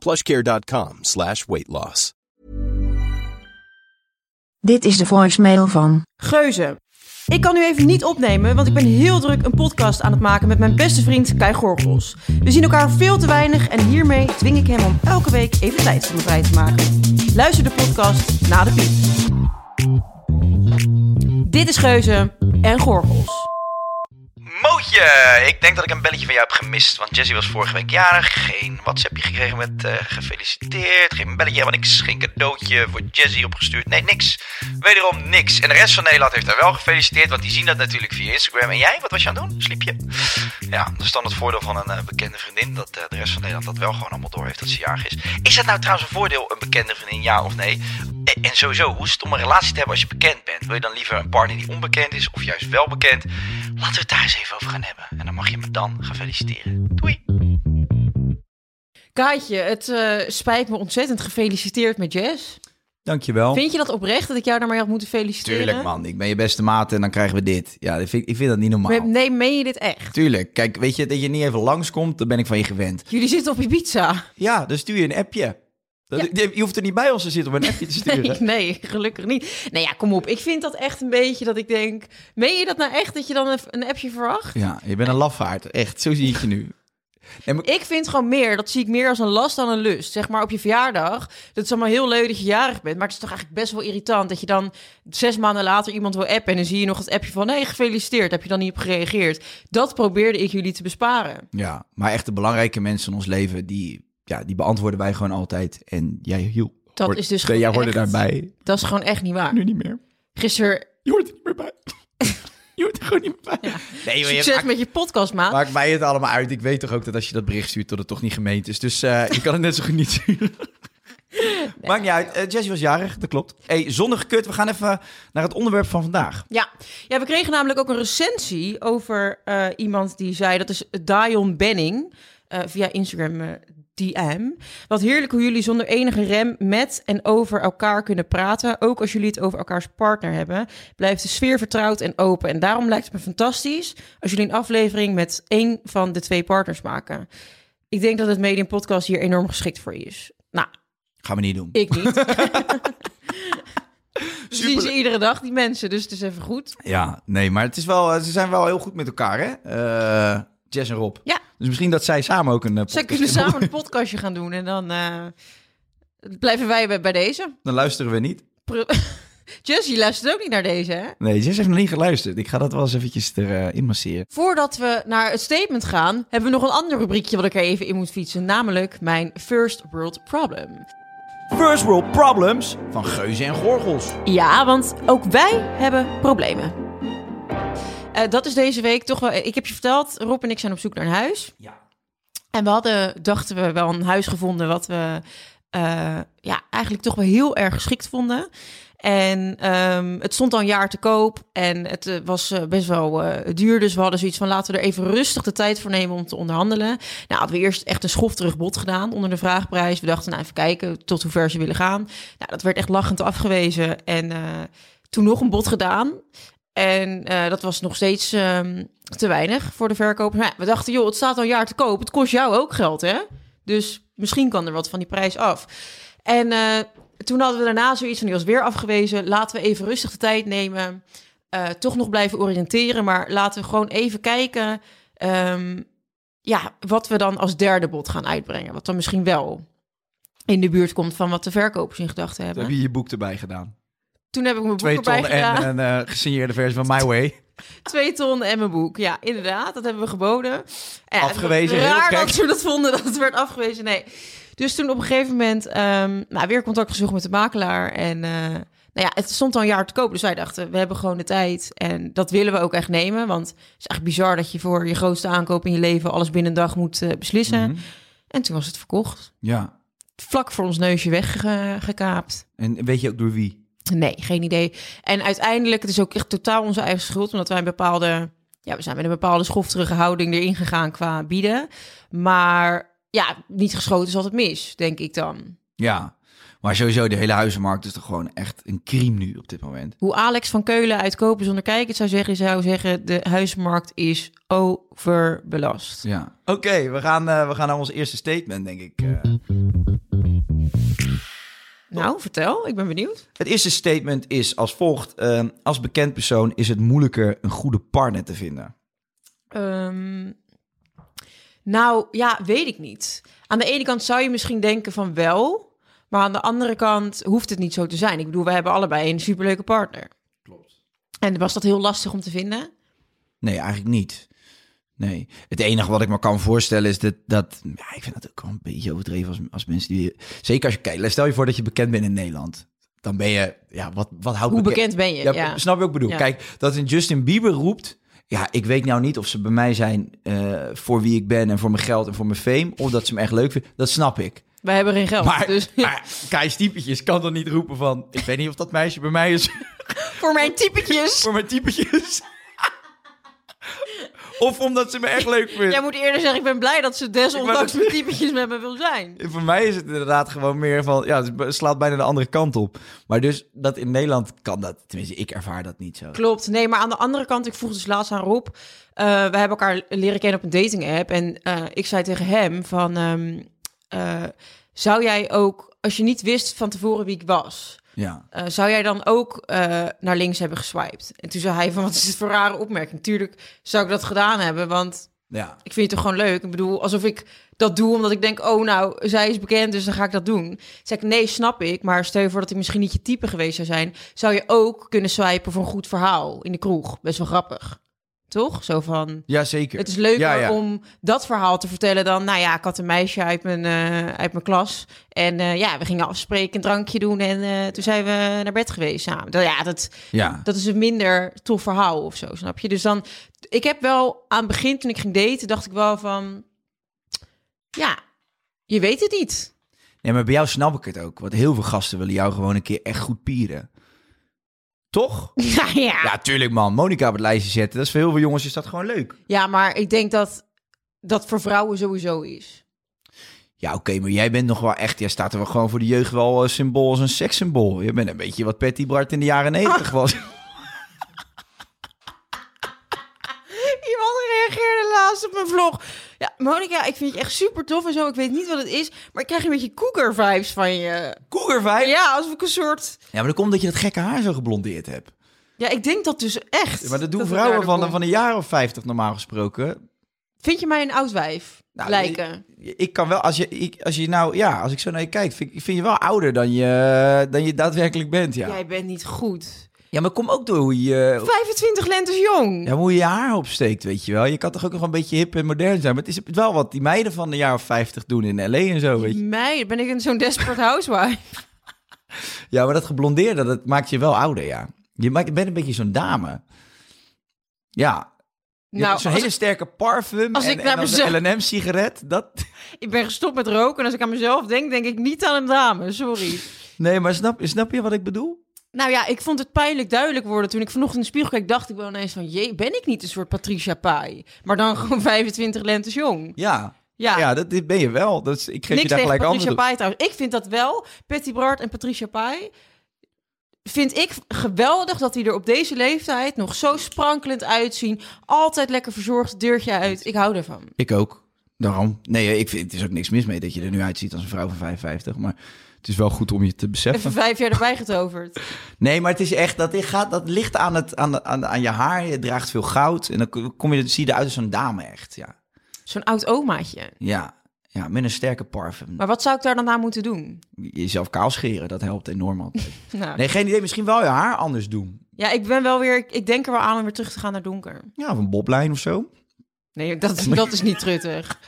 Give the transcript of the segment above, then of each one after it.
plushcare.com slash weight loss. Dit is de voicemail van Geuze. Ik kan nu even niet opnemen, want ik ben heel druk een podcast aan het maken met mijn beste vriend Kai Gorgels. We zien elkaar veel te weinig en hiermee dwing ik hem om elke week even tijd voor me vrij te maken. Luister de podcast na de piep. Dit is Geuze en Gorgels. Mootje, ik denk dat ik een belletje van jou heb gemist. Want Jessie was vorige week jarig. Geen WhatsAppje gekregen met eh, gefeliciteerd. Geen belletje, helemaal niks. Geen cadeautje voor Jessie opgestuurd. Nee, niks. Wederom niks. En de rest van Nederland heeft haar wel gefeliciteerd. Want die zien dat natuurlijk via Instagram. En jij, wat was je aan het doen? Sliep je? Ja, dat is dan het voordeel van een eh, bekende vriendin. Dat eh, de rest van Nederland dat wel gewoon allemaal door heeft dat ze jarig is. Is dat nou trouwens een voordeel, een bekende vriendin, ja of nee? En sowieso, hoe is het om een relatie te hebben als je bekend bent? Wil je dan liever een partner die onbekend is of juist wel bekend? Laten we het daar eens even over gaan hebben. En dan mag je me dan gaan feliciteren. Doei! Kaatje, het eh, spijt me ontzettend. Gefeliciteerd met Jess. Dankjewel. Vind je dat oprecht dat ik jou daarmee had moeten feliciteren? Tuurlijk, man. Ik ben je beste maat en dan krijgen we dit. Ja, dat vind, ik vind dat niet normaal. Nee, meen je dit echt? Tuurlijk. Kijk, weet je, dat je niet even langskomt, dan ben ik van je gewend. Jullie zitten op Ibiza. Ja, dan stuur je een appje. Dat, je, je hoeft er niet bij ons te zitten om een appje te sturen. Nee, nee, gelukkig niet. Nee, ja, kom op. Ik vind dat echt een beetje dat ik denk... Meen je dat nou echt, dat je dan een, appje verwacht? Ja, je bent een lafaard. Echt, zo zie ik je nu. Maar- Ik vind gewoon meer, dat zie ik meer als een last dan een lust. Zeg maar op je verjaardag, dat is allemaal heel leuk dat je jarig bent. Maar het is toch eigenlijk best wel irritant dat je dan zes maanden later iemand wil appen... en dan zie je nog het appje van, nee, gefeliciteerd, heb je dan niet op gereageerd. Dat probeerde ik jullie te besparen. ja, maar echt de belangrijke mensen in ons leven, die, ja, die beantwoorden wij gewoon altijd. En jij hiel. Dat hoort- is dus Jij gewoon hoorde echt- daarbij. Dat is gewoon echt niet waar. Nu niet meer. Gisteren, Je hoort er niet meer bij. je hoort er gewoon niet meer bij. Nee, maar je succes maakt- met je podcast, maat. Maakt mij het allemaal uit. Ik weet toch ook dat als je dat bericht stuurt, dat het toch niet gemeend is. Dus eh, je kan het net zo goed niet sturen. Maakt niet uit. Eh, Jessie was jarig, dat klopt. Hey, zonder gekut, we gaan even naar het onderwerp van vandaag. Ja. ja, we kregen namelijk ook een recensie over eh, iemand die zei... dat is Dion Benning, eh, via Instagram eh, DM. Wat heerlijk hoe jullie zonder enige rem met en over elkaar kunnen praten. Ook als jullie het over elkaars partner hebben. Blijft de sfeer vertrouwd en open. En daarom lijkt het me fantastisch als jullie een aflevering... met één van de twee partners maken. Ik denk dat het Medium Podcast hier enorm geschikt voor je is. Nou, Gaan we niet doen. ik niet. Zien ze iedere dag, die mensen. Dus het is even goed. Ja, nee, maar het is wel, eh, ze zijn wel heel goed met elkaar, hè? Eh, Jess en Rob. Ja. Dus misschien dat zij samen ook een eh, Zij podcast kunnen samen een podcastje gaan doen en dan eh, blijven wij bij, bij deze. Dan luisteren we niet. Pro- Jessie luistert ook niet naar deze, hè? Nee, Jess heeft nog niet geluisterd. Ik ga dat wel eens eventjes erin masseren. Voordat we naar het statement gaan, hebben we nog een ander rubriekje wat ik er even in moet fietsen. Namelijk mijn First World Problem. First World Problems van Geuze en Gorgels. Ja, want ook wij hebben problemen. Eh, dat is deze week toch wel... Ik heb je verteld, Rob en ik zijn op zoek naar een huis. Ja. En we hadden, dachten we, wel een huis gevonden wat we eh, ja, eigenlijk toch wel heel erg geschikt vonden. En ehm, het stond al een jaar te koop en het eh, was best wel duur. Dus we hadden zoiets van laten we er even rustig de tijd voor nemen om te onderhandelen. Nou hadden we eerst echt een schofterig bod gedaan onder de vraagprijs. We dachten nou even kijken tot hoe ver ze willen gaan. Nou, dat werd echt lachend afgewezen. En toen nog een bod gedaan. En eh, dat was nog steeds ehm, te weinig voor de verkoper. Maar ja, we dachten, joh, het staat al een jaar te koop. Het kost jou ook geld, hè? Dus misschien kan er wat van die prijs af. En eh, toen hadden we daarna zoiets van, die was weer afgewezen. Laten we even rustig de tijd nemen. Eh, toch nog blijven oriënteren. Maar laten we gewoon even kijken... ehm, ja, wat we dan als derde bod gaan uitbrengen. Wat dan misschien wel in de buurt komt van wat de verkopers in gedachten hebben. Heb je je boek erbij gedaan? Toen heb ik mijn boek Twee erbij ton gedaan. en een eh, gesigneerde versie van My Way. Twee ton en mijn boek. Ja, inderdaad. Dat hebben we geboden. En Afgewezen, Raar dat ze dat vonden, dat het werd afgewezen. Nee. Dus toen op een gegeven moment ehm, nou, weer contact gezocht met de makelaar. En eh, nou ja, het stond al een jaar te koop. Dus wij dachten, we hebben gewoon de tijd. En dat willen we ook echt nemen. Want het is echt bizar dat je voor je grootste aankoop in je leven... alles binnen een dag moet eh, beslissen. Mhm. En toen was het verkocht. Ja. Vlak voor ons neusje weggekaapt. En weet je ook door wie? Nee, geen idee. En uiteindelijk, het is ook echt totaal onze eigen schuld, omdat wij een bepaalde, ja, we zijn met een bepaalde schofterige houding erin gegaan qua bieden. Maar ja, niet geschoten is altijd mis, denk ik dan. Ja. Maar sowieso, de hele huizenmarkt is toch gewoon echt een crime nu op dit moment. Hoe Alex van Keulen uit Kopen zonder kijken het zou zeggen, zou zeggen, de huismarkt is overbelast. Ja. Oké, we, gaan, eh, we gaan naar ons eerste statement, denk ik. eh. Nou, vertel, ik ben benieuwd. Het eerste statement is als volgt. eh, als bekend persoon is het moeilijker een goede partner te vinden. Ehm, nou, ja, weet ik niet. Aan de ene kant zou je misschien denken van wel, maar aan de andere kant hoeft het niet zo te zijn. Ik bedoel, we hebben allebei een superleuke partner. Klopt. En was dat heel lastig om te vinden? Nee, eigenlijk niet. Nee. Het enige wat ik me kan voorstellen is dat... dat ja, ik vind dat ook wel een beetje overdreven als, als mensen die... Zeker als je... Kijk, stel je voor dat je bekend bent in Nederland. Dan ben je... Ja, wat, wat houdt Hoe bekend ben je? Ja, Ja. Snap je ik bedoel? Ja. Kijk, dat een Justin Bieber roept... Ja, ik weet nou niet of ze bij mij zijn eh, voor wie ik ben en voor mijn geld en voor mijn fame. Of dat ze me echt leuk vinden. Dat snap ik. Wij hebben geen geld, Maar, dus maar Kai Stiepetjes kan dan niet roepen van... Ik weet niet of dat meisje bij mij is voor mijn typetjes. voor mijn typetjes. of omdat ze me echt leuk vindt. Jij moet eerder zeggen, ik ben blij dat ze desondanks mijn typetjes met me wil zijn. Voor mij is het inderdaad gewoon meer van... Ja, het slaat bijna de andere kant op. Maar dus dat in Nederland kan dat... Tenminste, ik ervaar dat niet zo. Klopt. Nee, maar aan de andere kant, ik vroeg dus laatst aan Rob. eh, we hebben elkaar leren kennen op een dating app. En eh, ik zei tegen hem van... ehm, eh, zou jij ook, als je niet wist van tevoren wie ik was... Ja. eh, zou jij dan ook eh, naar links hebben geswiped? En toen zei hij van, wat is dit voor een rare opmerking? Tuurlijk zou ik dat gedaan hebben, want Ja. ik vind het toch gewoon leuk. Ik bedoel, alsof ik dat doe omdat ik denk, oh nou, zij is bekend, dus dan ga ik dat doen. Zeg ik, nee, snap ik. Maar stel je voor dat ik misschien niet je type geweest zou zijn, zou je ook kunnen swipen voor een goed verhaal in de kroeg. Best wel grappig. Toch? Zo van, Ja, zeker. het is leuker Ja, ja. om dat verhaal te vertellen dan, nou ja, ik had een meisje uit mijn, eh, uit mijn klas. En eh, ja, we gingen afspreken, een drankje doen en eh, toen zijn we naar bed geweest samen. Dat, ja, dat, Ja. dat is een minder tof verhaal of zo, snap je? Dus dan, ik heb wel aan het begin, toen ik ging daten, dacht ik wel van, ja, je weet het niet. Nee, maar bij jou snap ik het ook. Want heel veel gasten willen jou gewoon een keer echt goed pieren. Toch? Ja, ja. Ja, tuurlijk man. Monica op het lijstje zetten. Dat is voor heel veel jongens is dat gewoon leuk. ja maar ik denk dat dat voor vrouwen sowieso is. Ja, oké, maar jij bent nog wel echt... Jij staat er wel gewoon voor de jeugd wel een symbool als een sekssymbool. Je bent een beetje wat Patty Bart in de jaren negentig was. Iemand reageerde laatst op mijn vlog. Ja, Monica, ik vind je echt super tof en zo. Ik weet niet wat het is, maar ik krijg een beetje cougar vibes van je. Cougar vibe. Ja. Ja, alsof ik een soort... maar dat komt dat je dat gekke haar zo geblondeerd hebt. Ja, ik denk dat dus echt. Maar dat doen vrouwen van, komt. van een jaar of vijftig normaal gesproken. Vind je mij een oud wijf Nou, lijken? Ik kan wel, als je, ik, als je nou, ja, als ik zo naar je kijk, vind, ik- vind je wel ouder dan je, dan je daadwerkelijk bent, ja. Jij bent niet goed. Ja, maar kom ook door hoe je, 25 lentes jong. ja, hoe je je haar opsteekt, weet je wel. Je kan toch ook nog een beetje hip en modern zijn. Maar het is wel wat die meiden van de jaar of 50 doen in L.A. en zo, weet je. Ben ik een zo'n desperate housewife? Ja, maar dat geblondeerde, dat maakt je wel ouder, ja. Je maakt, bent een beetje zo'n dame. Ja. Je Nou, zo'n hele sterke parfum als en, ik en naar mezelf- een L&M-sigaret. Dat... ik ben gestopt met roken en als ik aan mezelf denk, denk ik niet aan een dame. Sorry. Nee, maar snap, snap je wat ik bedoel? Nou ja, ik vond het pijnlijk duidelijk worden. Toen ik vanochtend in de spiegel keek, dacht ik wel ineens van... Jee, ben ik niet een soort Patricia Pai? Maar dan gewoon 25 lentes jong. Ja. Ja, Ja, dat dit ben je wel. Dat is, ik geef niks je daar gelijk Patricia. Pai trouwens. Ik vind dat wel, Patty Bart en Patricia Pai... Vind ik geweldig dat die er op deze leeftijd nog zo sprankelend uitzien. Altijd lekker verzorgd, deurtje uit. Ik hou ervan. Ik ook. Daarom. Nee, ik vind het is ook niks mis mee dat je er nu uitziet als een vrouw van 55. Maar het is wel goed om je te beseffen. Even vijf jaar erbij getoverd. Nee, maar het is echt, dat, gaat, dat ligt aan, het, aan, de- aan, aan je haar. Je draagt veel goud. En dan kom je, zie je eruit als zo'n dame echt. Ja. Zo'n oud omaatje. ja. Ja, met een sterke parfum. Maar wat zou ik daar dan aan moeten doen? Jezelf kaal scheren, dat helpt enorm altijd. Nou, Nee, geen idee. Misschien wel je haar anders doen. Ja, ik ben wel weer... Ik, ik denk er wel aan om weer terug te gaan naar donker. Ja, of een boblijn of zo. Nee, dat, is- dat is niet truttig.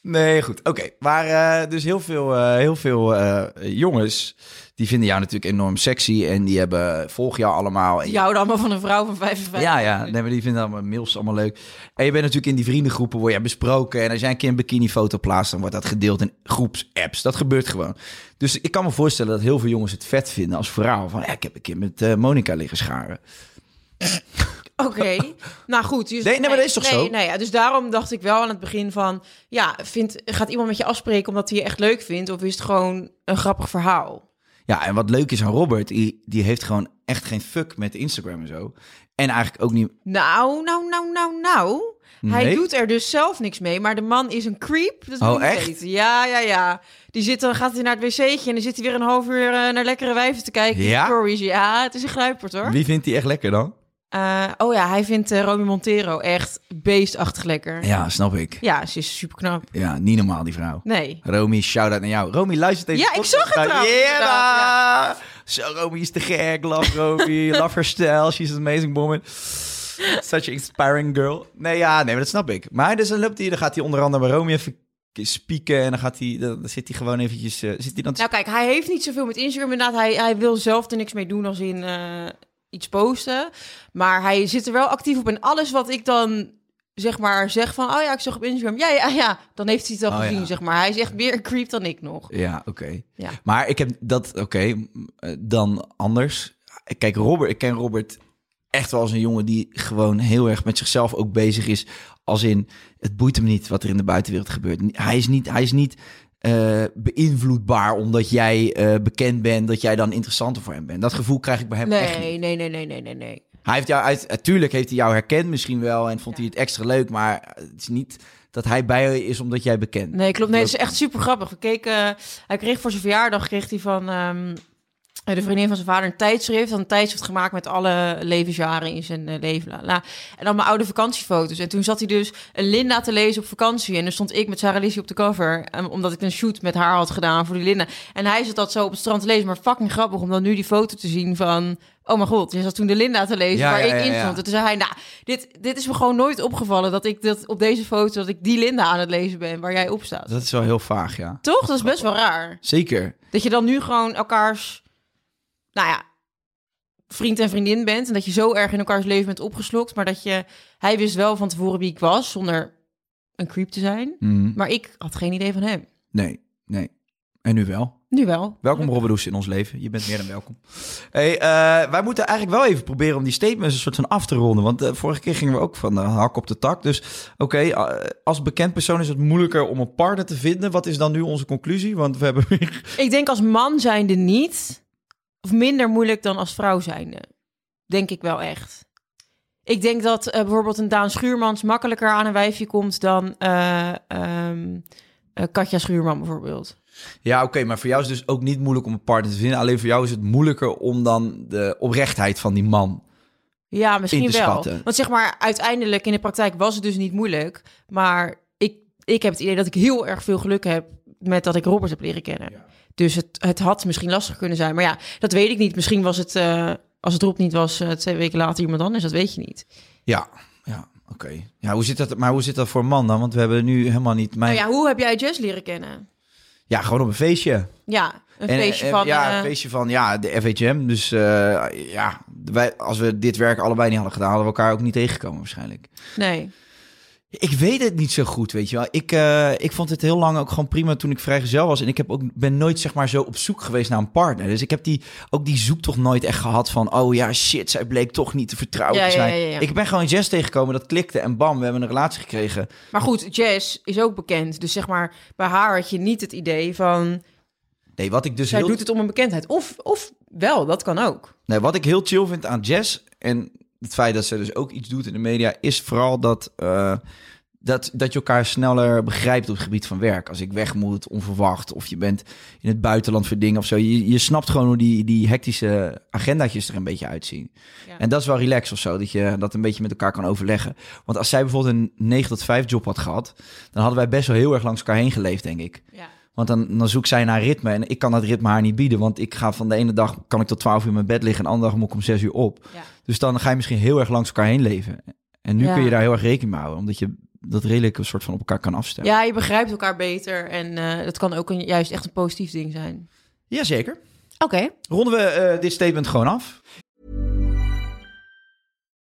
Nee, goed. Oké, maar eh, dus heel veel, eh, heel veel eh, jongens... die vinden jou natuurlijk enorm sexy... en die hebben, volg jou allemaal. En Die houden allemaal van een vrouw van 55. Ja, ja. Nee, maar die vinden allemaal mails allemaal leuk. En je bent natuurlijk in die vriendengroepen, word je besproken. En als jij een keer een bikinifoto plaatst, dan wordt dat gedeeld in groepsapps. Dat gebeurt gewoon. Dus ik kan me voorstellen dat heel veel jongens het vet vinden als verhaal. Van, ja, ik heb een keer met Monica liggen scharen. Oké, nou goed. Dus, Nee, nee, maar dat is toch nee, zo? Nee, ja, dus daarom dacht ik wel aan het begin van... Ja, vindt, gaat iemand met je afspreken omdat hij je echt leuk vindt? Of is het gewoon een grappig verhaal? Ja, en wat leuk is aan Robert, die, die heeft gewoon echt geen fuck met Instagram en zo. En eigenlijk ook niet... Nou, nou, nou, nou, nou. Hij Nee? doet er dus zelf niks mee, maar de man is een creep. Dat Oh, echt? weten. Ja, ja, ja. Die zit dan, gaat hij naar het wc'tje en dan zit hij weer een half uur eh, naar lekkere wijven te kijken. in Ja? Stories. Ja, het is een gluipert hoor. Wie vindt die echt lekker dan? Eh, oh ja, hij vindt eh Romy Montero echt beestachtig lekker. Ja, snap ik. Ja, ze is super knap. Ja, niet normaal die vrouw. Nee. Romy, shout-out naar jou. Romy, luister deze Ja, ik zag het trouwens, Yeah! Zo, Romy is te gek. Love Romy. love her style. She's an amazing woman. Such an inspiring girl. Nee, ja, nee, maar dat snap ik. Maar dus dan loopt hij, dan gaat hij onder andere bij Romy even spieken. En dan, gaat hij, dan zit hij gewoon eventjes... eh, zit hij dan Nou kijk, hij heeft niet zoveel met Instagram inderdaad. Hij, hij wil zelf er niks mee doen als in iets posten. Maar hij zit er wel actief op. En alles wat ik dan zeg maar zeg van... Oh ja, ik zag op Instagram. Ja, ja, ja. Dan heeft hij het al Oh, gezien, ja. zeg maar. Hij is echt meer een creep dan ik nog. Ja, oké. Ja. Maar ik heb dat, oké, eh, dan anders. Kijk, Robert, ik ken Robert echt wel als een jongen die gewoon heel erg met zichzelf ook bezig is. Als in, het boeit hem niet wat er in de buitenwereld gebeurt. Hij is niet, hij is niet eh, beïnvloedbaar omdat jij eh, bekend bent, dat jij dan interessanter voor hem bent. Dat gevoel krijg ik bij hem echt niet. Nee, nee, nee, nee, nee, nee, nee. Hij heeft jou uit, natuurlijk heeft hij jou herkend misschien wel en vond hij het extra leuk, maar het is niet dat hij bij je is omdat jij bekend bent. Nee, klopt. Nee, het is echt super grappig. We keken, hij kreeg voor zijn verjaardag kreeg hij van ehm, de vriendin van zijn vader een tijdschrift. Een tijdschrift gemaakt met alle levensjaren in zijn eh, leven. La, la. En dan mijn oude vakantiefoto's. En toen zat hij dus een Linda te lezen op vakantie. En dan stond ik met Sarah Lizzie op de cover. ehm, omdat ik een shoot met haar had gedaan voor die Linda. En hij zat dat zo op het strand te lezen. Maar fucking grappig om dan nu die foto te zien van... Oh mijn god, je zat toen de Linda te lezen Ja, waar ja, ik in ja. stond. En toen zei hij, nou, dit, dit is me gewoon nooit opgevallen... dat ik dat op deze foto, dat ik die Linda aan het lezen ben waar jij op staat. Dat is wel heel vaag, ja. Toch? Dat is best wel raar. Zeker. Dat je dan nu gewoon elkaars, nou ja, vriend en vriendin bent. En dat je zo erg in elkaars leven bent opgeslokt. Maar dat je, hij wist wel van tevoren wie ik was, zonder een creep te zijn. Mhm. Maar ik had geen idee van hem. Nee, nee. En nu wel. Nu wel. Welkom Robert Does in ons leven. Je bent meer dan welkom. Hey, eh, wij moeten eigenlijk wel even proberen om die statements een soort van af te ronden. Want eh, vorige keer gingen we ook van de hak op de tak. Dus oké, eh, als bekend persoon is het moeilijker om een partner te vinden. Wat is dan nu onze conclusie? Want we hebben. Ik denk als man zijnde niet, of minder moeilijk dan als vrouw zijnde. Denk ik wel echt. Ik denk dat eh, bijvoorbeeld een Daan Schuurmans makkelijker aan een wijfje komt dan eh, ehm, eh, Katja Schuurman bijvoorbeeld. Ja, oké, maar voor jou is het dus ook niet moeilijk om een partner te vinden. Alleen voor jou is het moeilijker om dan de oprechtheid van die man... Ja, misschien in te wel. schatten. Want zeg maar, uiteindelijk in de praktijk was het dus niet moeilijk. Maar ik, ik heb het idee dat ik heel erg veel geluk heb met dat ik Robert heb leren kennen. Dus het, het had misschien lastig kunnen zijn. Maar ja, dat weet ik niet. Misschien was het, eh, als het Rob niet was, eh, twee weken later iemand anders. Dat weet je niet. Ja, ja, oké. Ja, hoe zit dat? Maar hoe zit dat voor een man dan? Want we hebben nu helemaal niet... Mijn... Nou ja, hoe heb jij Jess leren kennen? ja, gewoon op een feestje. Ja, een En, feestje eh, van... ja, eh, een feestje van ja, de FHM. Dus eh, ja, wij, als we dit werk allebei niet hadden gedaan, hadden we elkaar ook niet tegengekomen waarschijnlijk. Nee. Ik weet het niet zo goed, weet je wel. Ik, eh, ik vond het heel lang ook gewoon prima toen ik vrijgezel was. En ik heb ook, ben nooit zeg maar zo op zoek geweest naar een partner. Dus ik heb die, ook die zoektocht nooit echt gehad van... oh ja, shit, zij bleek toch niet te vertrouwen Ja, te zijn. ja, ja. Ik ben gewoon Jess tegengekomen, dat klikte en bam, we hebben een relatie gekregen. Maar goed, Jess is ook bekend. Dus zeg maar, bij haar had je niet het idee van... Nee, wat ik dus Zij heel... doet het om een bekendheid. Of, of wel, dat kan ook. Nee, wat ik heel chill vind aan Jess en het feit dat ze dus ook iets doet in de media, is vooral dat, eh, dat, dat je elkaar sneller begrijpt op het gebied van werk. Als ik weg moet, onverwacht, of je bent in het buitenland voor dingen of zo. Je, je snapt gewoon hoe die, die hectische agendaatjes er een beetje uitzien. Ja. En dat is wel relax of zo, dat je dat een beetje met elkaar kan overleggen. Want als zij bijvoorbeeld een 9 tot 5 job had gehad, dan hadden wij best wel heel erg langs elkaar heen geleefd, denk ik. Ja. Want dan, dan zoekt zij naar ritme en ik kan dat ritme haar niet bieden. Want ik ga van de ene dag kan ik tot 12 uur in mijn bed liggen en de andere dag moet ik om 6 uur op. Ja. Dus dan ga je misschien heel erg langs elkaar heen leven. En nu Ja. kun je daar heel erg rekening mee houden, omdat je dat redelijk een soort van op elkaar kan afstemmen. ja, je begrijpt elkaar beter en eh dat kan ook een, juist echt een positief ding zijn. Jazeker. Oké. Ronden we eh, dit statement gewoon af.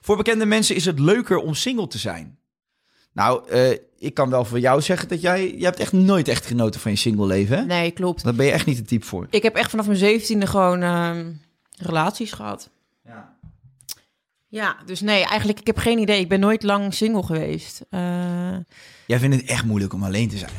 Voor bekende mensen is het leuker om single te zijn. Nou, eh, ik kan wel voor jou zeggen dat jij... Je hebt echt nooit echt genoten van je single leven, hè? Nee, klopt. Daar ben je echt niet de type voor. Ik heb echt vanaf mijn zeventiende gewoon ehm, relaties gehad. Ja. Ja, dus nee, eigenlijk, ik heb geen idee. Ik ben nooit lang single geweest. Eh Jij vindt het echt moeilijk om alleen te zijn.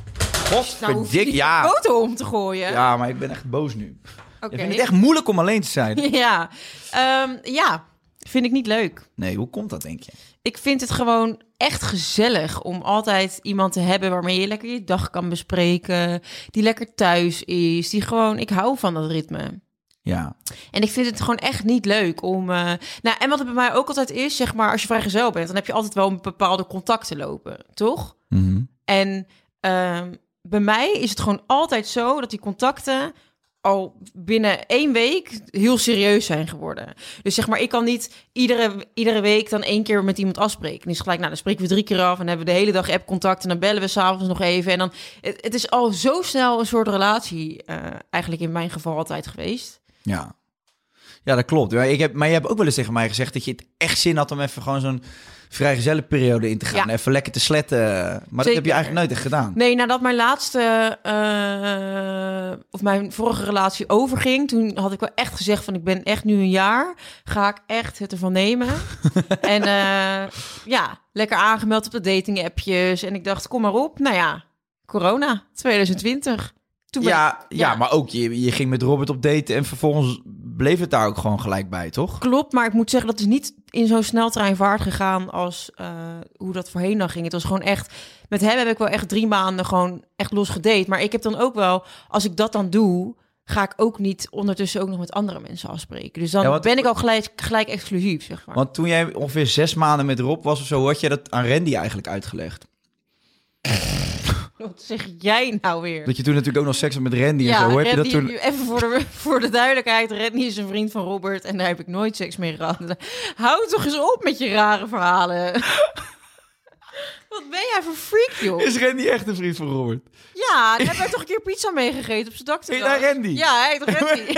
nou, Godverdik, niet ja. foto om te gooien. Ja, maar ik ben echt boos nu. Oké. Je vindt het echt moeilijk om alleen te zijn. ja. Ehm, ja, vind ik niet leuk. Nee, hoe komt dat, denk je? Ik vind het gewoon echt gezellig om altijd iemand te hebben waarmee je lekker je dag kan bespreken. Die lekker thuis is. Die gewoon, ik hou van dat ritme. Ja. En ik vind het gewoon echt niet leuk om. eh, Nou, en wat het bij mij ook altijd is, zeg maar, als je vrijgezel bent, dan heb je altijd wel een bepaalde contacten lopen, toch? Mhm. En ehm, bij mij is het gewoon altijd zo dat die contacten al binnen één week heel serieus zijn geworden. Dus zeg maar, ik kan niet iedere, iedere week dan één keer met iemand afspreken. Dus gelijk, nou, dan spreken we drie keer af en hebben we de hele dag app-contact en dan bellen we s'avonds nog even. En dan, het, het is al zo snel een soort relatie, eh, eigenlijk in mijn geval altijd geweest. Ja. Ja, dat klopt. Maar, ik heb, maar je hebt ook wel eens tegen mij gezegd dat je het echt zin had om even gewoon zo'n vrijgezellenperiode in te gaan. Ja. Even lekker te sletten. Maar dat heb je eigenlijk nooit echt gedaan. Nee, nadat mijn laatste, eh, of mijn vorige relatie overging, toen had ik wel echt gezegd van ik ben echt nu een jaar, ga ik echt het ervan nemen. en eh, ja, lekker aangemeld op de dating appjes. En ik dacht, kom maar op. Nou ja, corona 2020. Toen Ja, ik- ja, maar ook je, je ging met Robert op date en vervolgens bleef het daar ook gewoon gelijk bij, toch? Klopt, maar ik moet zeggen dat is niet in zo'n sneltreinvaart gegaan als eh, hoe dat voorheen dan ging. Het was gewoon echt, met hem heb ik wel echt drie maanden gewoon echt los gedate. Maar ik heb dan ook wel, als ik dat dan doe, ga ik ook niet ondertussen ook nog met andere mensen afspreken. Dus dan Ja, ben ik al gelijk, gelijk exclusief, zeg maar. Want toen jij ongeveer zes maanden met Rob was of zo, had je dat aan Randy eigenlijk uitgelegd? Wat zeg jij nou weer? Dat je toen natuurlijk ook nog seks had met Randy en zo. Hoe heb je dat toen... even voor de, voor de duidelijkheid, Randy is een vriend van Robert en daar heb ik nooit seks mee gehad. Hou toch eens op met je rare verhalen. Wat ben jij voor freak, joh? Is Randy echt een vriend van Robert? Ja, daar hebben wij toch een keer pizza meegegeten op zijn dak. Heet hij Randy? Ja, hij heet Randy.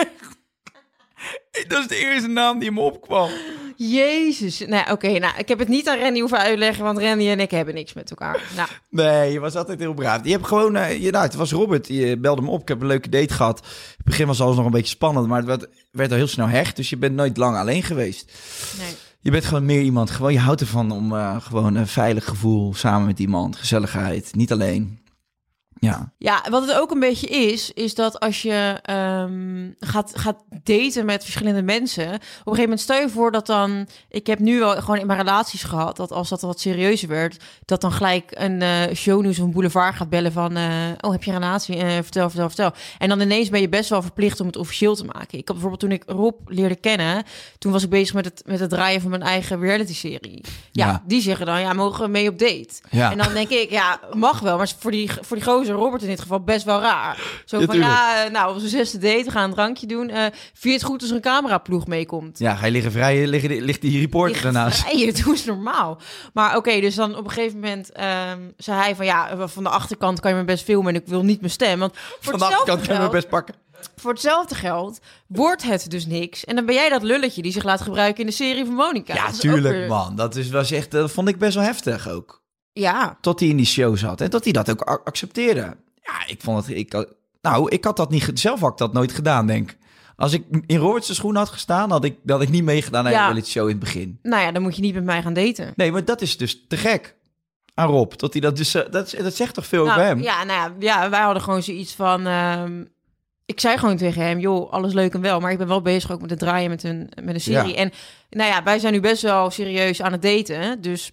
Dat is de eerste naam die hem opkwam. Jezus. Nou, oké, nou, ik heb het niet aan Randy hoeven uitleggen, want Randy en ik hebben niks met elkaar. Nou, Nee, je was altijd heel braaf. Je hebt gewoon, eh, je, nou, het was Robert, je belde me op. Ik heb een leuke date gehad. In het begin was alles nog een beetje spannend, maar het werd, werd al heel snel hecht. Dus je bent nooit lang alleen geweest. nee. Je bent gewoon meer iemand. Gewoon, je houdt ervan om eh, gewoon een veilig gevoel samen met iemand. Gezelligheid, niet alleen. Ja, Ja, wat het ook een beetje is, is dat als je ehm, gaat, gaat daten met verschillende mensen, op een gegeven moment stel je voor dat dan, ik heb nu wel gewoon in mijn relaties gehad, dat als dat wat serieuzer werd, dat dan gelijk een eh shownieuws of een boulevard gaat bellen van, eh, oh heb je een relatie? Eh, vertel, vertel, vertel. En dan ineens ben je best wel verplicht om het officieel te maken. Ik had bijvoorbeeld toen ik Rob leerde kennen, toen was ik bezig met het, met het draaien van mijn eigen reality-serie. Ja, Ja. die zeggen dan, ja, mogen we mee op date? Ja. En dan denk ik, ja, mag wel. Maar voor die, voor die gozer, Robert in dit geval, best wel raar. Zo Ja, van, tuurlijk. ja, eh, nou, onze zesde date, we gaan een drankje doen. Eh vind je het goed als er een cameraploeg meekomt? ja ga je liggen vrij, ligt, die- ligt die reporter daarnaast. Nee, doe eens normaal. Maar oké, dus dan op een gegeven moment ehm, zei hij van, ja, van de achterkant kan je me best filmen en ik wil niet mijn stem. Want voor Van de achterkant kunnen we geld- best pakken. voor hetzelfde geld wordt het dus niks. En dan ben jij dat lulletje die zich laat gebruiken in de serie van Monica. Ja, tuurlijk, weer- man. Dat is, was echt, dat vond ik best wel heftig ook. Ja, Tot hij in die show zat. En dat hij dat ook accepteerde. Ja, ik vond het... Ik, nou, ik had dat niet... Zelf had ik dat nooit gedaan, denk ik. Als ik in Robert's schoen had gestaan, had ik, had ik niet meegedaan aan Ja. de show in het begin. nou ja, dan moet je niet met mij gaan daten. Nee, maar dat is dus te gek aan Rob. Dat hij dat dus... eh, Dat, dat zegt toch veel Nou, over hem? Ja, nou ja, ja, wij hadden gewoon zoiets van... ehm, ik zei gewoon tegen hem, joh, alles leuk en wel, maar ik ben wel bezig ook met het draaien met een, met een serie. Ja. En nou ja, wij zijn nu best wel serieus aan het daten, dus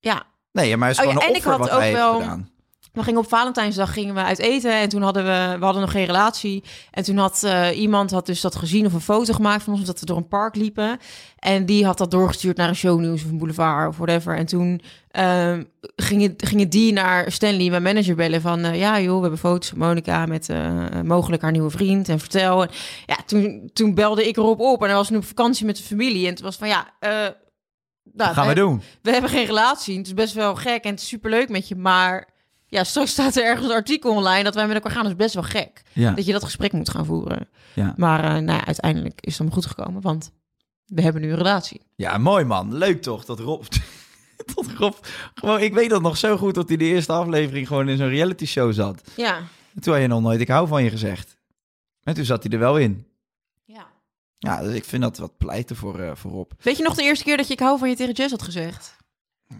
ja. Nee, maar het is Oh ja, gewoon en ik had wat ook hij wel- gedaan. We gingen op Valentijnsdag gingen we uit eten en toen hadden we, we hadden nog geen relatie. En toen had eh, iemand had dus dat gezien of een foto gemaakt van ons, dat we door een park liepen. En die had dat doorgestuurd naar een shownieuws of een boulevard of whatever. En toen ehm, gingen, gingen die naar Stanley, mijn manager, bellen van... eh, ja joh, we hebben foto's van Monica met eh, mogelijk haar nieuwe vriend en vertel. En ja, toen, toen belde ik erop op en hij was nu op vakantie met de familie. En het was van ja... nou, gaan we doen? we hebben geen relatie. Het is best wel gek en het is superleuk met je. Maar ja, straks staat er ergens een artikel online dat wij met elkaar gaan. Dat is best wel gek. Ja. Dat je dat gesprek moet gaan voeren. Ja. Maar eh, nou ja, uiteindelijk is het allemaal goed gekomen. Want we hebben nu een relatie. Ja, mooi man. Leuk toch dat Rob... dat Rob... Gewoon, ik weet dat nog zo goed dat hij de eerste aflevering gewoon in zo'n reality show zat. Ja. En toen had je nog nooit ik hou van je gezegd. En toen zat hij er wel in. Ja. Dus ik vind dat wat pleiten voor, eh voor Rob. Weet je nog de eerste keer dat je ik hou van je tegen Jess had gezegd?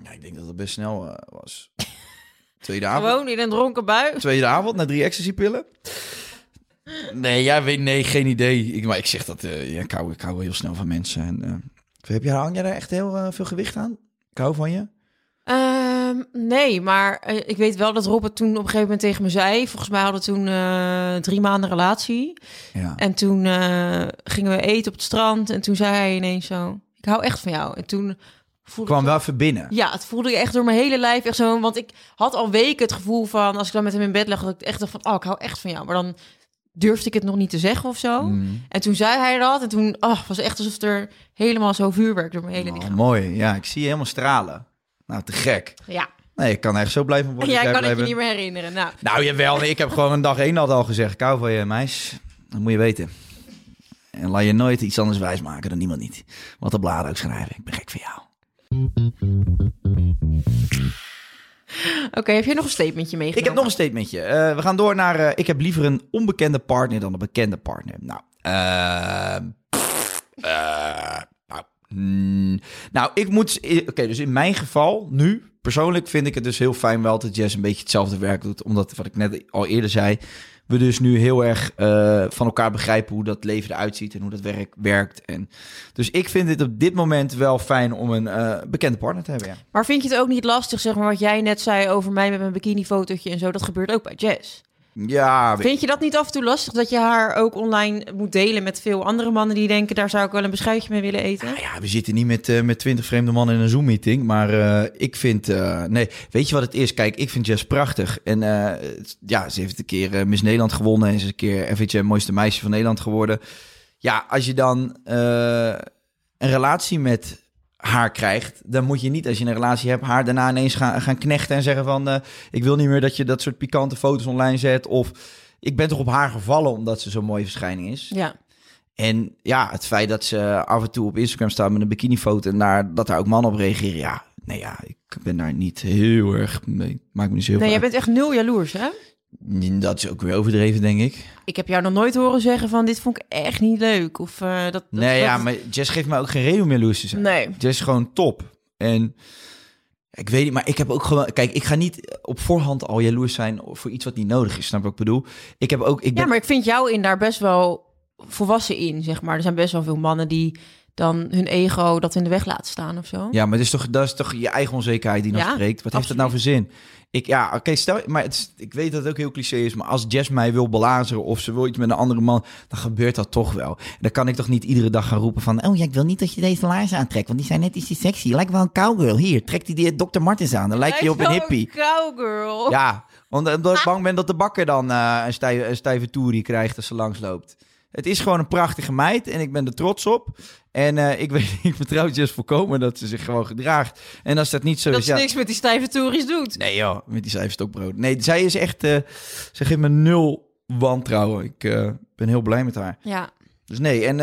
Ja, ik denk dat het best snel eh, was. Tweede avond. Gewoon in een dronken bui. Tweede avond na drie ecstasy-pillen. Nee, ja, weet, nee, geen idee. Ik, maar ik zeg dat, eh, ja, ik, hou, ik hou heel snel van mensen. En, eh, heb je, hang jij daar echt heel eh, veel gewicht aan? Ik hou van je. Ehm, nee, maar eh, ik weet wel dat Rob het toen op een gegeven moment tegen me zei. Volgens mij hadden we toen eh, drie maanden relatie. Ja. En toen eh, gingen we eten op het strand. En toen zei hij ineens zo: Ik hou echt van jou. En toen voelde kwam ik- wel even binnen. Ja, het voelde ik echt door mijn hele lijf echt zo. Want ik had al weken het gevoel van, als ik dan met hem in bed lag, dat ik echt dacht van, oh, ik hou echt van jou. Maar dan durfde ik het nog niet te zeggen of zo. Mm. En toen zei hij dat. En toen oh, was het echt alsof er helemaal zo vuurwerk door mijn hele Oh, lichaam. mooi. Ja, ik zie je helemaal stralen. Nou, te gek. Ja, Nee, ik kan echt zo blij van worden. jij dat kan jij het je niet meer herinneren. Nou, Nou, jawel. Nee, ik heb gewoon een dag één al gezegd. Ik hou van je, meis. Dat moet je weten. En laat je nooit iets anders wijsmaken dan niemand niet. Wat de bladen ook schrijven. Ik ben gek van jou. oké, heb je nog een statementje meegenomen? Ik heb nog een statementje. Eh, we gaan door naar... eh, ik heb liever een onbekende partner dan een bekende partner. Nou, eh, eh, mm, nou, ik moet... Oké, dus in mijn geval, nu, persoonlijk vind ik het dus heel fijn wel dat Jess een beetje hetzelfde werk doet. Omdat, wat ik net al eerder zei, we dus nu heel erg eh, van elkaar begrijpen hoe dat leven eruit ziet en hoe dat werk werkt. En, dus ik vind het op dit moment wel fijn om een eh, bekende partner te hebben, ja. Maar vind je het ook niet lastig, zeg maar, wat jij net zei over mij met mijn bikini-fotootje en zo? Dat gebeurt ook bij Jess. Ja, Vind je dat niet af en toe lastig dat je haar ook online moet delen met veel andere mannen die denken, daar zou ik wel een beschuitje mee willen eten? Nou ja, we zitten niet met, eh met 20 vreemde mannen in een Zoom-meeting. Maar eh, ik vind... eh, nee, weet je wat het is? Kijk, ik vind Jess prachtig. En ja, ze heeft een keer Miss Nederland gewonnen. En ze is een keer FHM mooiste meisje van Nederland geworden. Ja, als je dan een relatie met haar krijgt... dan moet je niet, als je een relatie hebt... haar daarna ineens gaan, gaan knechten en zeggen van... eh, ik wil niet meer dat je dat soort pikante foto's online zet. Of ik ben toch op haar gevallen omdat ze zo'n mooie verschijning is. Ja. En ja, het feit dat ze af en toe op Instagram staat met een bikinifoto en daar, dat daar ook mannen op reageren. Ja, nee, ja, ik ben daar niet heel erg mee. Maakt me niet zo heel Nee, jij bent echt nul jaloers, hè? Dat is ook weer overdreven, denk ik. Ik heb jou nog nooit horen zeggen van dit vond ik echt niet leuk. Of eh, dat, dat. nee, ja, maar Jess geeft mij ook geen reden om jaloers te zijn. Nee. Jess is gewoon top. En ik weet niet, maar ik heb ook gewoon... Kijk, ik ga niet op voorhand al jaloers zijn voor iets wat niet nodig is. Snap je wat ik bedoel? Ik heb ook... Ik ben, Ja, maar ik vind jou in daar best wel volwassen in, zeg maar. Er zijn best wel veel mannen die dan hun ego dat in de weg laten staan of zo. Ja, maar het is toch, dat is toch je eigen onzekerheid die nog Ja, spreekt. Wat heeft dat nou voor zin? Ik, ja, oké, stel, maar het is, ik weet dat het ook heel cliché is, maar als Jess mij wil belazeren of ze wil iets met een andere man, dan gebeurt dat toch wel. En dan kan ik toch niet iedere dag gaan roepen van, oh ja, ik wil niet dat je deze laarzen aantrekt, want die zijn net iets te sexy. Je lijkt wel een cowgirl. Hier, trek die, die Dr. Martens aan, dan lijkt je op een hippie. Cowgirl. Ja, omdat omdat ik bang ben dat de bakker dan eh, een, stijve, een stijve toerie krijgt als ze langsloopt. Het is gewoon een prachtige meid en ik ben er trots op. En eh, ik, weet, ik vertrouw Jess volkomen dat ze zich gewoon gedraagt. En als dat niet zo Dat is, ze ja... niks met die stijve toeries doet. Nee joh, met die cijferstokbrood. Nee, zij is echt... eh, ze geeft me nul wantrouwen. Ik eh, ben heel blij met haar. Ja. Dus nee, en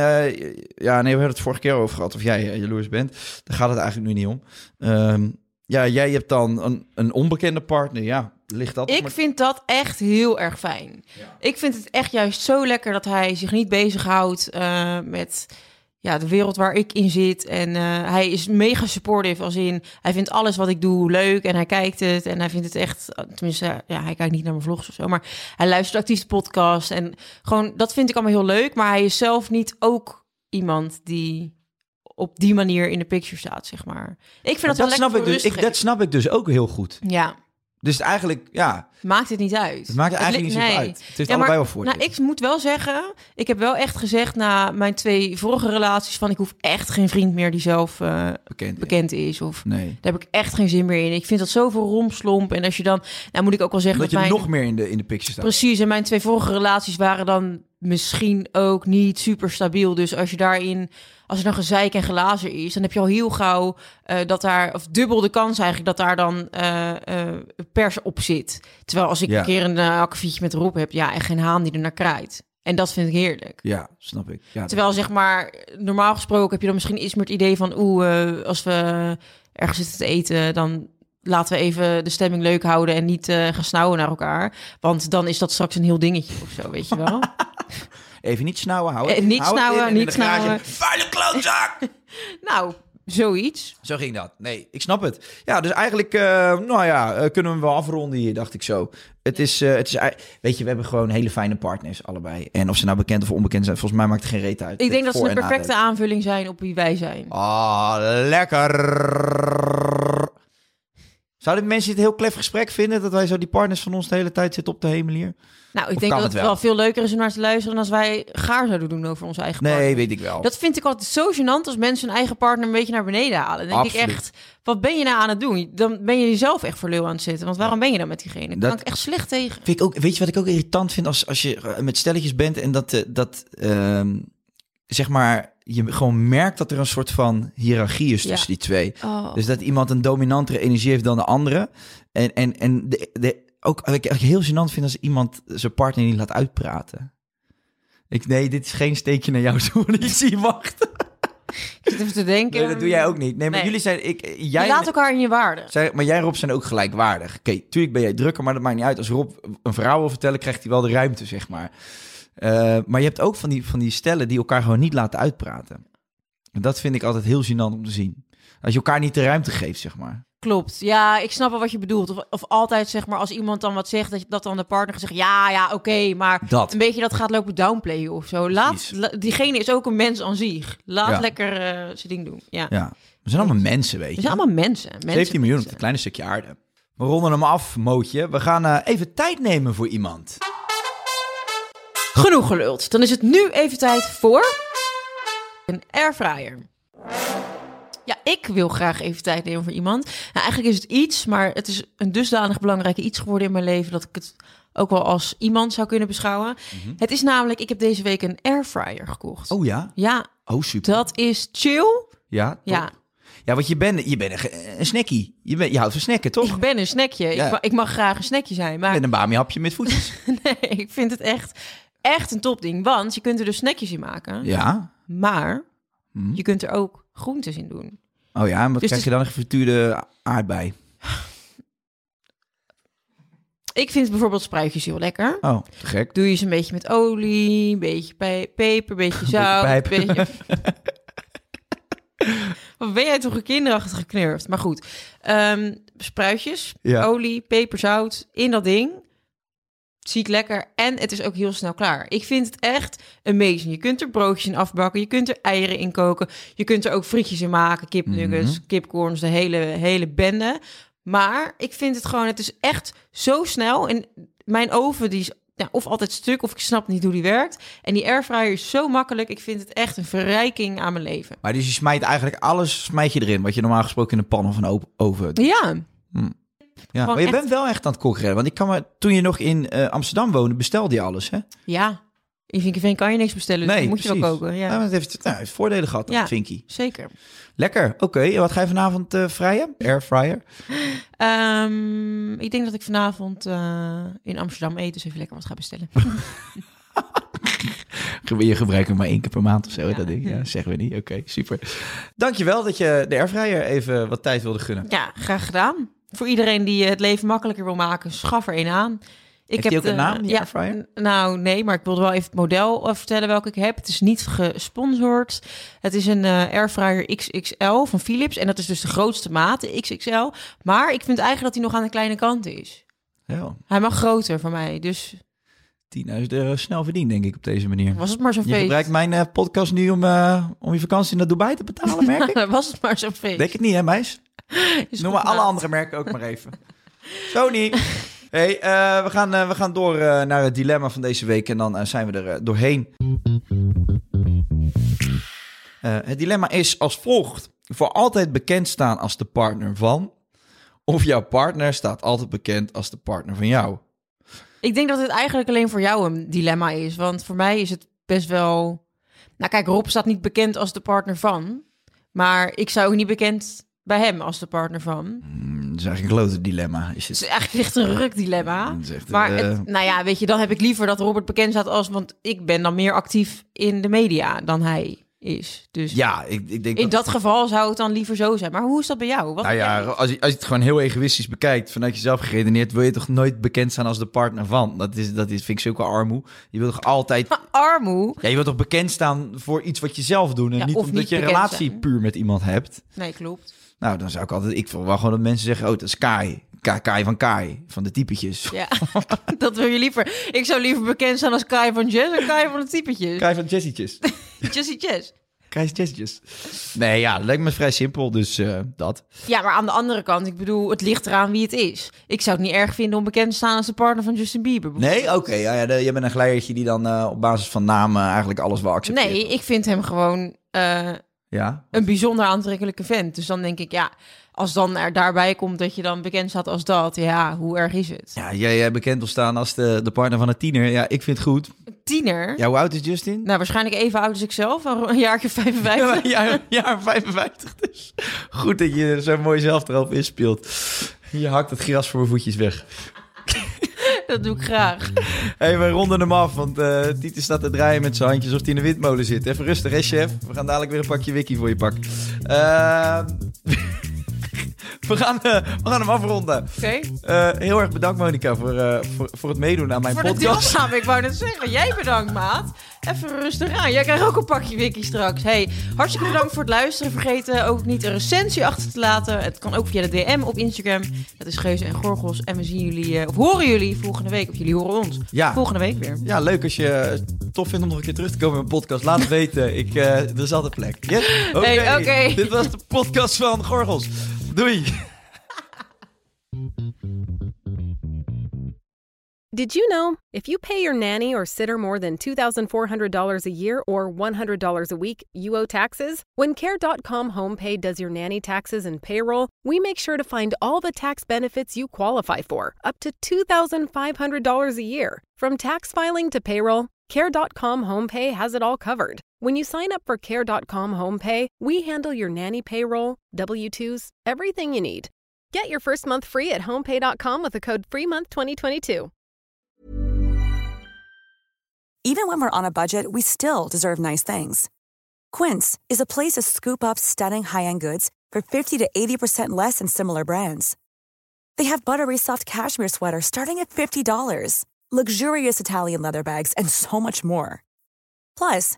ja, nee, we hebben het vorige keer over gehad of jij uh, jaloers bent. Daar gaat het eigenlijk nu niet om. Ehm, ja, jij hebt dan een, een onbekende partner. Ja, ligt dat? Ik maar- vind dat echt heel erg fijn. Ik vind het echt juist zo lekker dat hij zich niet bezighoudt eh met ja, de wereld waar ik in zit. En eh, hij is mega supportive als in... Hij vindt alles wat ik doe leuk en hij kijkt het. En hij vindt het echt... Tenminste, ja, hij kijkt niet naar mijn vlogs of zo. Maar hij luistert actief de podcast. En gewoon, dat vind ik allemaal heel leuk. Maar hij is zelf niet ook iemand die op die manier in de picture staat, zeg maar. Ik vind dat, wel dat, lekker snap ik voor dus, ik, dat snap ik dus ook heel goed. Ja, Dus eigenlijk, ja, maakt het niet uit. het maakt er eigenlijk li- niet nee. uit. Het heeft Ja, maar, allebei wel voordelen. Nou, ik moet wel zeggen, ik heb wel echt gezegd na mijn twee vorige relaties van ik hoef echt geen vriend meer die zelf eh, Bekend. bekend is of Nee. daar heb ik echt geen zin meer in. Ik vind dat zoveel romslomp en als je dan, nou moet ik ook wel zeggen Dat je dat mijn nog meer in de, in de picture staat. precies en mijn twee vorige relaties waren dan misschien ook niet super stabiel. Dus als je daarin als er dan gezeik en glazen is, dan heb je al heel gauw eh, dat daar, of dubbel de kans eigenlijk, dat daar dan eh, pers op zit. Terwijl als ik Ja. een keer een uh, akkefietje met Rob heb, ja, echt geen haan die er naar kraait. En dat vind ik heerlijk. Ja, snap ik. Ja, Terwijl zeg maar, normaal gesproken heb je dan misschien iets meer het idee van, oeh, eh, als we ergens zitten te eten, dan laten we even de stemming leuk houden en niet gaan snauwen naar elkaar. Want dan is dat straks een heel dingetje of zo, weet je wel. Even niet snauwen, houden. Eh, niet snauwen, niet snauwen. Vuile klootzak! nou, zoiets. Zo ging dat. Nee, ik snap het. Ja, dus eigenlijk, eh, nou ja, eh, kunnen we hem wel afronden hier, dacht ik zo. Het is, eh, het is, weet je, we hebben gewoon hele fijne partners, allebei. En of ze nou bekend of onbekend zijn, volgens mij maakt het geen reet uit. Ik denk dat ze Voor- de en perfecte aanvulling zijn op wie wij zijn. Ah, lekker. Zouden mensen een heel klef gesprek vinden? Dat wij zo die partners van ons de hele tijd zitten op de hemel hier? Nou, ik denk dat het wel? wel veel leuker is om naar te luisteren als wij gaar zouden doen over onze eigen partner. Nee, weet ik wel. Dat vind ik altijd zo gênant als mensen hun eigen partner een beetje naar beneden halen. Dan denk ik echt, wat ben je nou aan het doen? Dan ben je jezelf echt voor lul aan het zetten. Want waarom ben je dan met diegene? Daar Dat- kan ik echt slecht tegen. Vind ik ook, weet je wat ik ook irritant vind als, als je eh, met stelletjes bent en dat, eh, dat ehm, zeg maar, je gewoon merkt dat er een soort van hiërarchie is Ja. tussen die twee. Oh. Dus dat iemand een dominantere energie heeft dan de andere. En, en, en de, de, ook wat ik heel gênant vind als iemand zijn partner niet laat uitpraten. Ik, nee, dit is geen steekje naar jou, zo niet zie wacht. Ik zit even te denken. Nee, dat doe jij ook niet. Nee, maar Nee. jullie zijn, ik, Je jij, laat elkaar in je waarde. Zij- maar jij en Rob zijn ook gelijkwaardig. Oké, tuurlijk ben jij drukker, maar dat maakt niet uit. Als Rob een verhaal wil vertellen, krijgt hij wel de ruimte, zeg maar. Eh, maar je hebt ook van die, van die stellen die elkaar gewoon niet laten uitpraten. En dat vind ik altijd heel gênant om te zien. Als je elkaar niet de ruimte geeft, zeg maar. Klopt. Ja, ik snap wel wat je bedoelt. Of, of altijd zeg maar als iemand dan wat zegt, dat, dat dan de partner zegt, ja, ja, oké, maar Dat. een beetje dat gaat lopen downplayen of zo. Laat, la- diegene is ook een mens aan zich. Laat Ja. lekker eh, zijn ding doen. Ja. Ja. We zijn allemaal mensen, weet je. We zijn allemaal mensen. mensen 17 miljoen op een kleine stukje aarde. We ronden hem af, Mootje. We gaan eh, even tijd nemen voor iemand. Genoeg geluld. Dan is het nu even tijd voor een airfryer. Ja, ik wil graag even tijd nemen voor iemand. Nou, eigenlijk is het iets, maar het is een dusdanig belangrijk iets geworden in mijn leven dat ik het ook wel als iemand zou kunnen beschouwen. Het is namelijk, ik heb deze week een airfryer gekocht. Oh ja? Ja, Oh, super. dat is chill. Ja? top. Ja, Ja, want je bent, je bent een, een snackie. Je, bent, je houdt van snacken, toch? ik ben een snackje. Ja. Ik, ik mag graag een snackje zijn, maar Met een bami-hapje met voetjes. nee, ik vind het echt, echt een topding. Want je kunt er dus snackjes in maken, ja. maar Hm. je kunt er ook groentes in doen. Oh ja, en wat Dus krijg je dan? Een gefrituurde aardbei. Ik vind bijvoorbeeld spruitjes heel lekker. Oh, te gek. Doe je ze een beetje met olie, een beetje pe- peper, een beetje zout. een beetje... Wat ben jij toch een kinderachtig geknurfd? Maar goed, Ehm, spruitjes, Ja. olie, peper, zout in dat ding. Ziet lekker en het is ook heel snel klaar. Ik vind het echt amazing. Je kunt er broodjes in afbakken, je kunt er eieren in koken, je kunt er ook frietjes in maken, kipnuggets, Mhm. kipcorns, de hele, hele bende. Maar ik vind het gewoon, het is echt zo snel. En mijn oven die is ja, of altijd stuk of ik snap niet hoe die werkt. En die airfryer is zo makkelijk. Ik vind het echt een verrijking aan mijn leven. Maar dus je smijt eigenlijk alles smijt je erin, wat je normaal gesproken in een pan of een oven. Ja, Ja, maar je echt- bent wel echt aan het kokrennen. Want ik kan me, toen je nog in eh, Amsterdam woonde, bestelde je alles, hè? ja. In Vinkenveen kan je niks bestellen, dus Nee, moet je wel koken. Ja, maar het heeft, nou, heeft voordelen gehad, Ja. Vinky. zeker. Lekker. Oké, en wat ga je vanavond eh vrijen? Airfryer? Ehm, ik denk dat ik vanavond eh, in Amsterdam eet, dus even lekker wat ga bestellen. Je gebruikt hem maar één keer per maand of zo, Ja. dat ding. Ja, zeggen we niet. Oké, super. Dankjewel dat je de airfryer even wat tijd wilde gunnen. ja, graag gedaan. Voor iedereen die het leven makkelijker wil maken, schaf er een aan. Ik Heeft die ook een naam, die ja, Nou, nee, maar ik wilde wel even het model eh, vertellen welke ik heb. Het is niet gesponsord. Het is een eh, airfryer XXL van Philips. En dat is dus de grootste maat, de XXL. Maar ik vind eigenlijk dat hij nog aan de kleine kant is. Ja, Hij mag groter voor mij, dus 10.000 euro snel verdiend, denk ik, op deze manier. was het maar zo'n Je feest. gebruikt mijn eh, podcast nu om, eh, om je vakantie naar Dubai te betalen, merk ik? was het maar zo'n feest. Denk het niet, hè, meis? Noem maar alle andere merken ook maar even. Sony. Hey, eh, we, gaan, eh, we gaan door eh, naar het dilemma van deze week en dan zijn we er doorheen. Het dilemma is als volgt. Voor altijd bekend staan als de partner van... of jouw partner staat altijd bekend als de partner van jou. Ik denk dat het eigenlijk alleen voor jou een dilemma is. Want voor mij is het best wel... Nou kijk, Rob staat niet bekend als de partner van. Maar ik zou ook niet bekend bij hem als de partner van. Dat is eigenlijk een grote dilemma. Is Het het, is eigenlijk echt een ruk dilemma. Echt, Maar eh, het, nou ja, weet je, dan heb ik liever dat Robert bekend staat als... Want ik ben dan meer actief in de media dan hij is. Dus ja, ik, ik denk in dat geval zou het dan liever zo zijn. Maar hoe is dat bij jou? Wat Nou ja, als je, als je het gewoon heel egoïstisch bekijkt, vanuit jezelf geredeneerd, wil je toch nooit bekend staan als de partner van? Dat, is, dat is, vind ik zulke armoe. Je wil toch altijd... Armoe? Ja, je wilt toch bekend staan voor iets wat je zelf doet en Ja, niet omdat niet je een relatie zijn. puur met iemand hebt. Nee, klopt. Nou, dan zou ik altijd... Ik wil wel gewoon dat mensen zeggen, oh, dat is Kai. Kai, Kai van Kai, van de typetjes. Ja, dat wil je liever. Ik zou liever bekend zijn als Kai van Jess en Kai van de typetjes. Kai van Jessietjes. Jessie Jess. Kai's Jessietjes. Nee, ja, dat lijkt me vrij simpel, dus eh, dat. Ja, maar aan de andere kant, ik bedoel, het ligt eraan wie het is. Ik zou het niet erg vinden om bekend te staan als de partner van Justin Bieber. Nee, oké. ja, ja, je bent een glijertje die dan eh, op basis van namen eigenlijk alles wel accepteert. Nee, ik vind hem gewoon eh, Ja, een bijzonder aantrekkelijke vent. Dus dan denk ik, ja, als dan er daarbij komt dat je dan bekend staat als dat, ja, hoe erg is het? Ja, jij, jij bekend wil staan als de, de partner van een tiener. Ja, ik vind het goed. Een tiener? Ja, hoe oud is Justin? Nou, waarschijnlijk even oud als ik zelf, een jaartje 55. Ja, ja, ja, 55 dus. Goed dat je zo mooi zelf erop inspeelt. Je hakt het gras voor mijn voetjes weg. Dat doe ik graag. hey, we ronden hem af, want eh Tieten staat te draaien met zijn handjes of hij in de windmolen zit. Even rustig, hè, chef? We gaan dadelijk weer een pakje wiki voor je pakken. Eh, we, gaan, eh, we gaan hem afronden. Oké. Eh, heel erg bedankt, Monika, voor, eh, voor, voor het meedoen aan mijn Voor de podcast. ik wou net zeggen. Jij bedankt, maat. Even rustig aan. Jij krijgt ook een pakje wiki straks. Hey, hartstikke bedankt voor het luisteren. Vergeet ook niet een recensie achter te laten. Het kan ook via de DM op Instagram. Dat is Geuze en Gorgels. En we zien jullie, of horen jullie volgende week. Of jullie horen ons Ja. volgende week weer. Ja, leuk als je het tof vindt om nog een keer terug te komen in mijn podcast. Laat het weten. Ik, er is altijd plek. Yes? Oké, Hey, oké. dit was de podcast van Gorgels. Did you know if you pay your nanny or sitter more than $2,400 a year or $100 a week, you owe taxes? When Care.com HomePay does your nanny taxes and payroll, we make sure to find all the tax benefits you qualify for, up to $2,500 a year. From tax filing to payroll, Care.com HomePay has it all covered. When you sign up for Care.com HomePay, we handle your nanny payroll, W 2s, everything you need. Get your first month free at homepay.com with the code FREEMONTH2022. Even when we're on a budget, we still deserve nice things. Quince is a place to scoop up stunning high-end goods for 50 to 80% less than similar brands. They have buttery soft cashmere sweaters starting at $50, luxurious Italian leather bags, and so much more. Plus,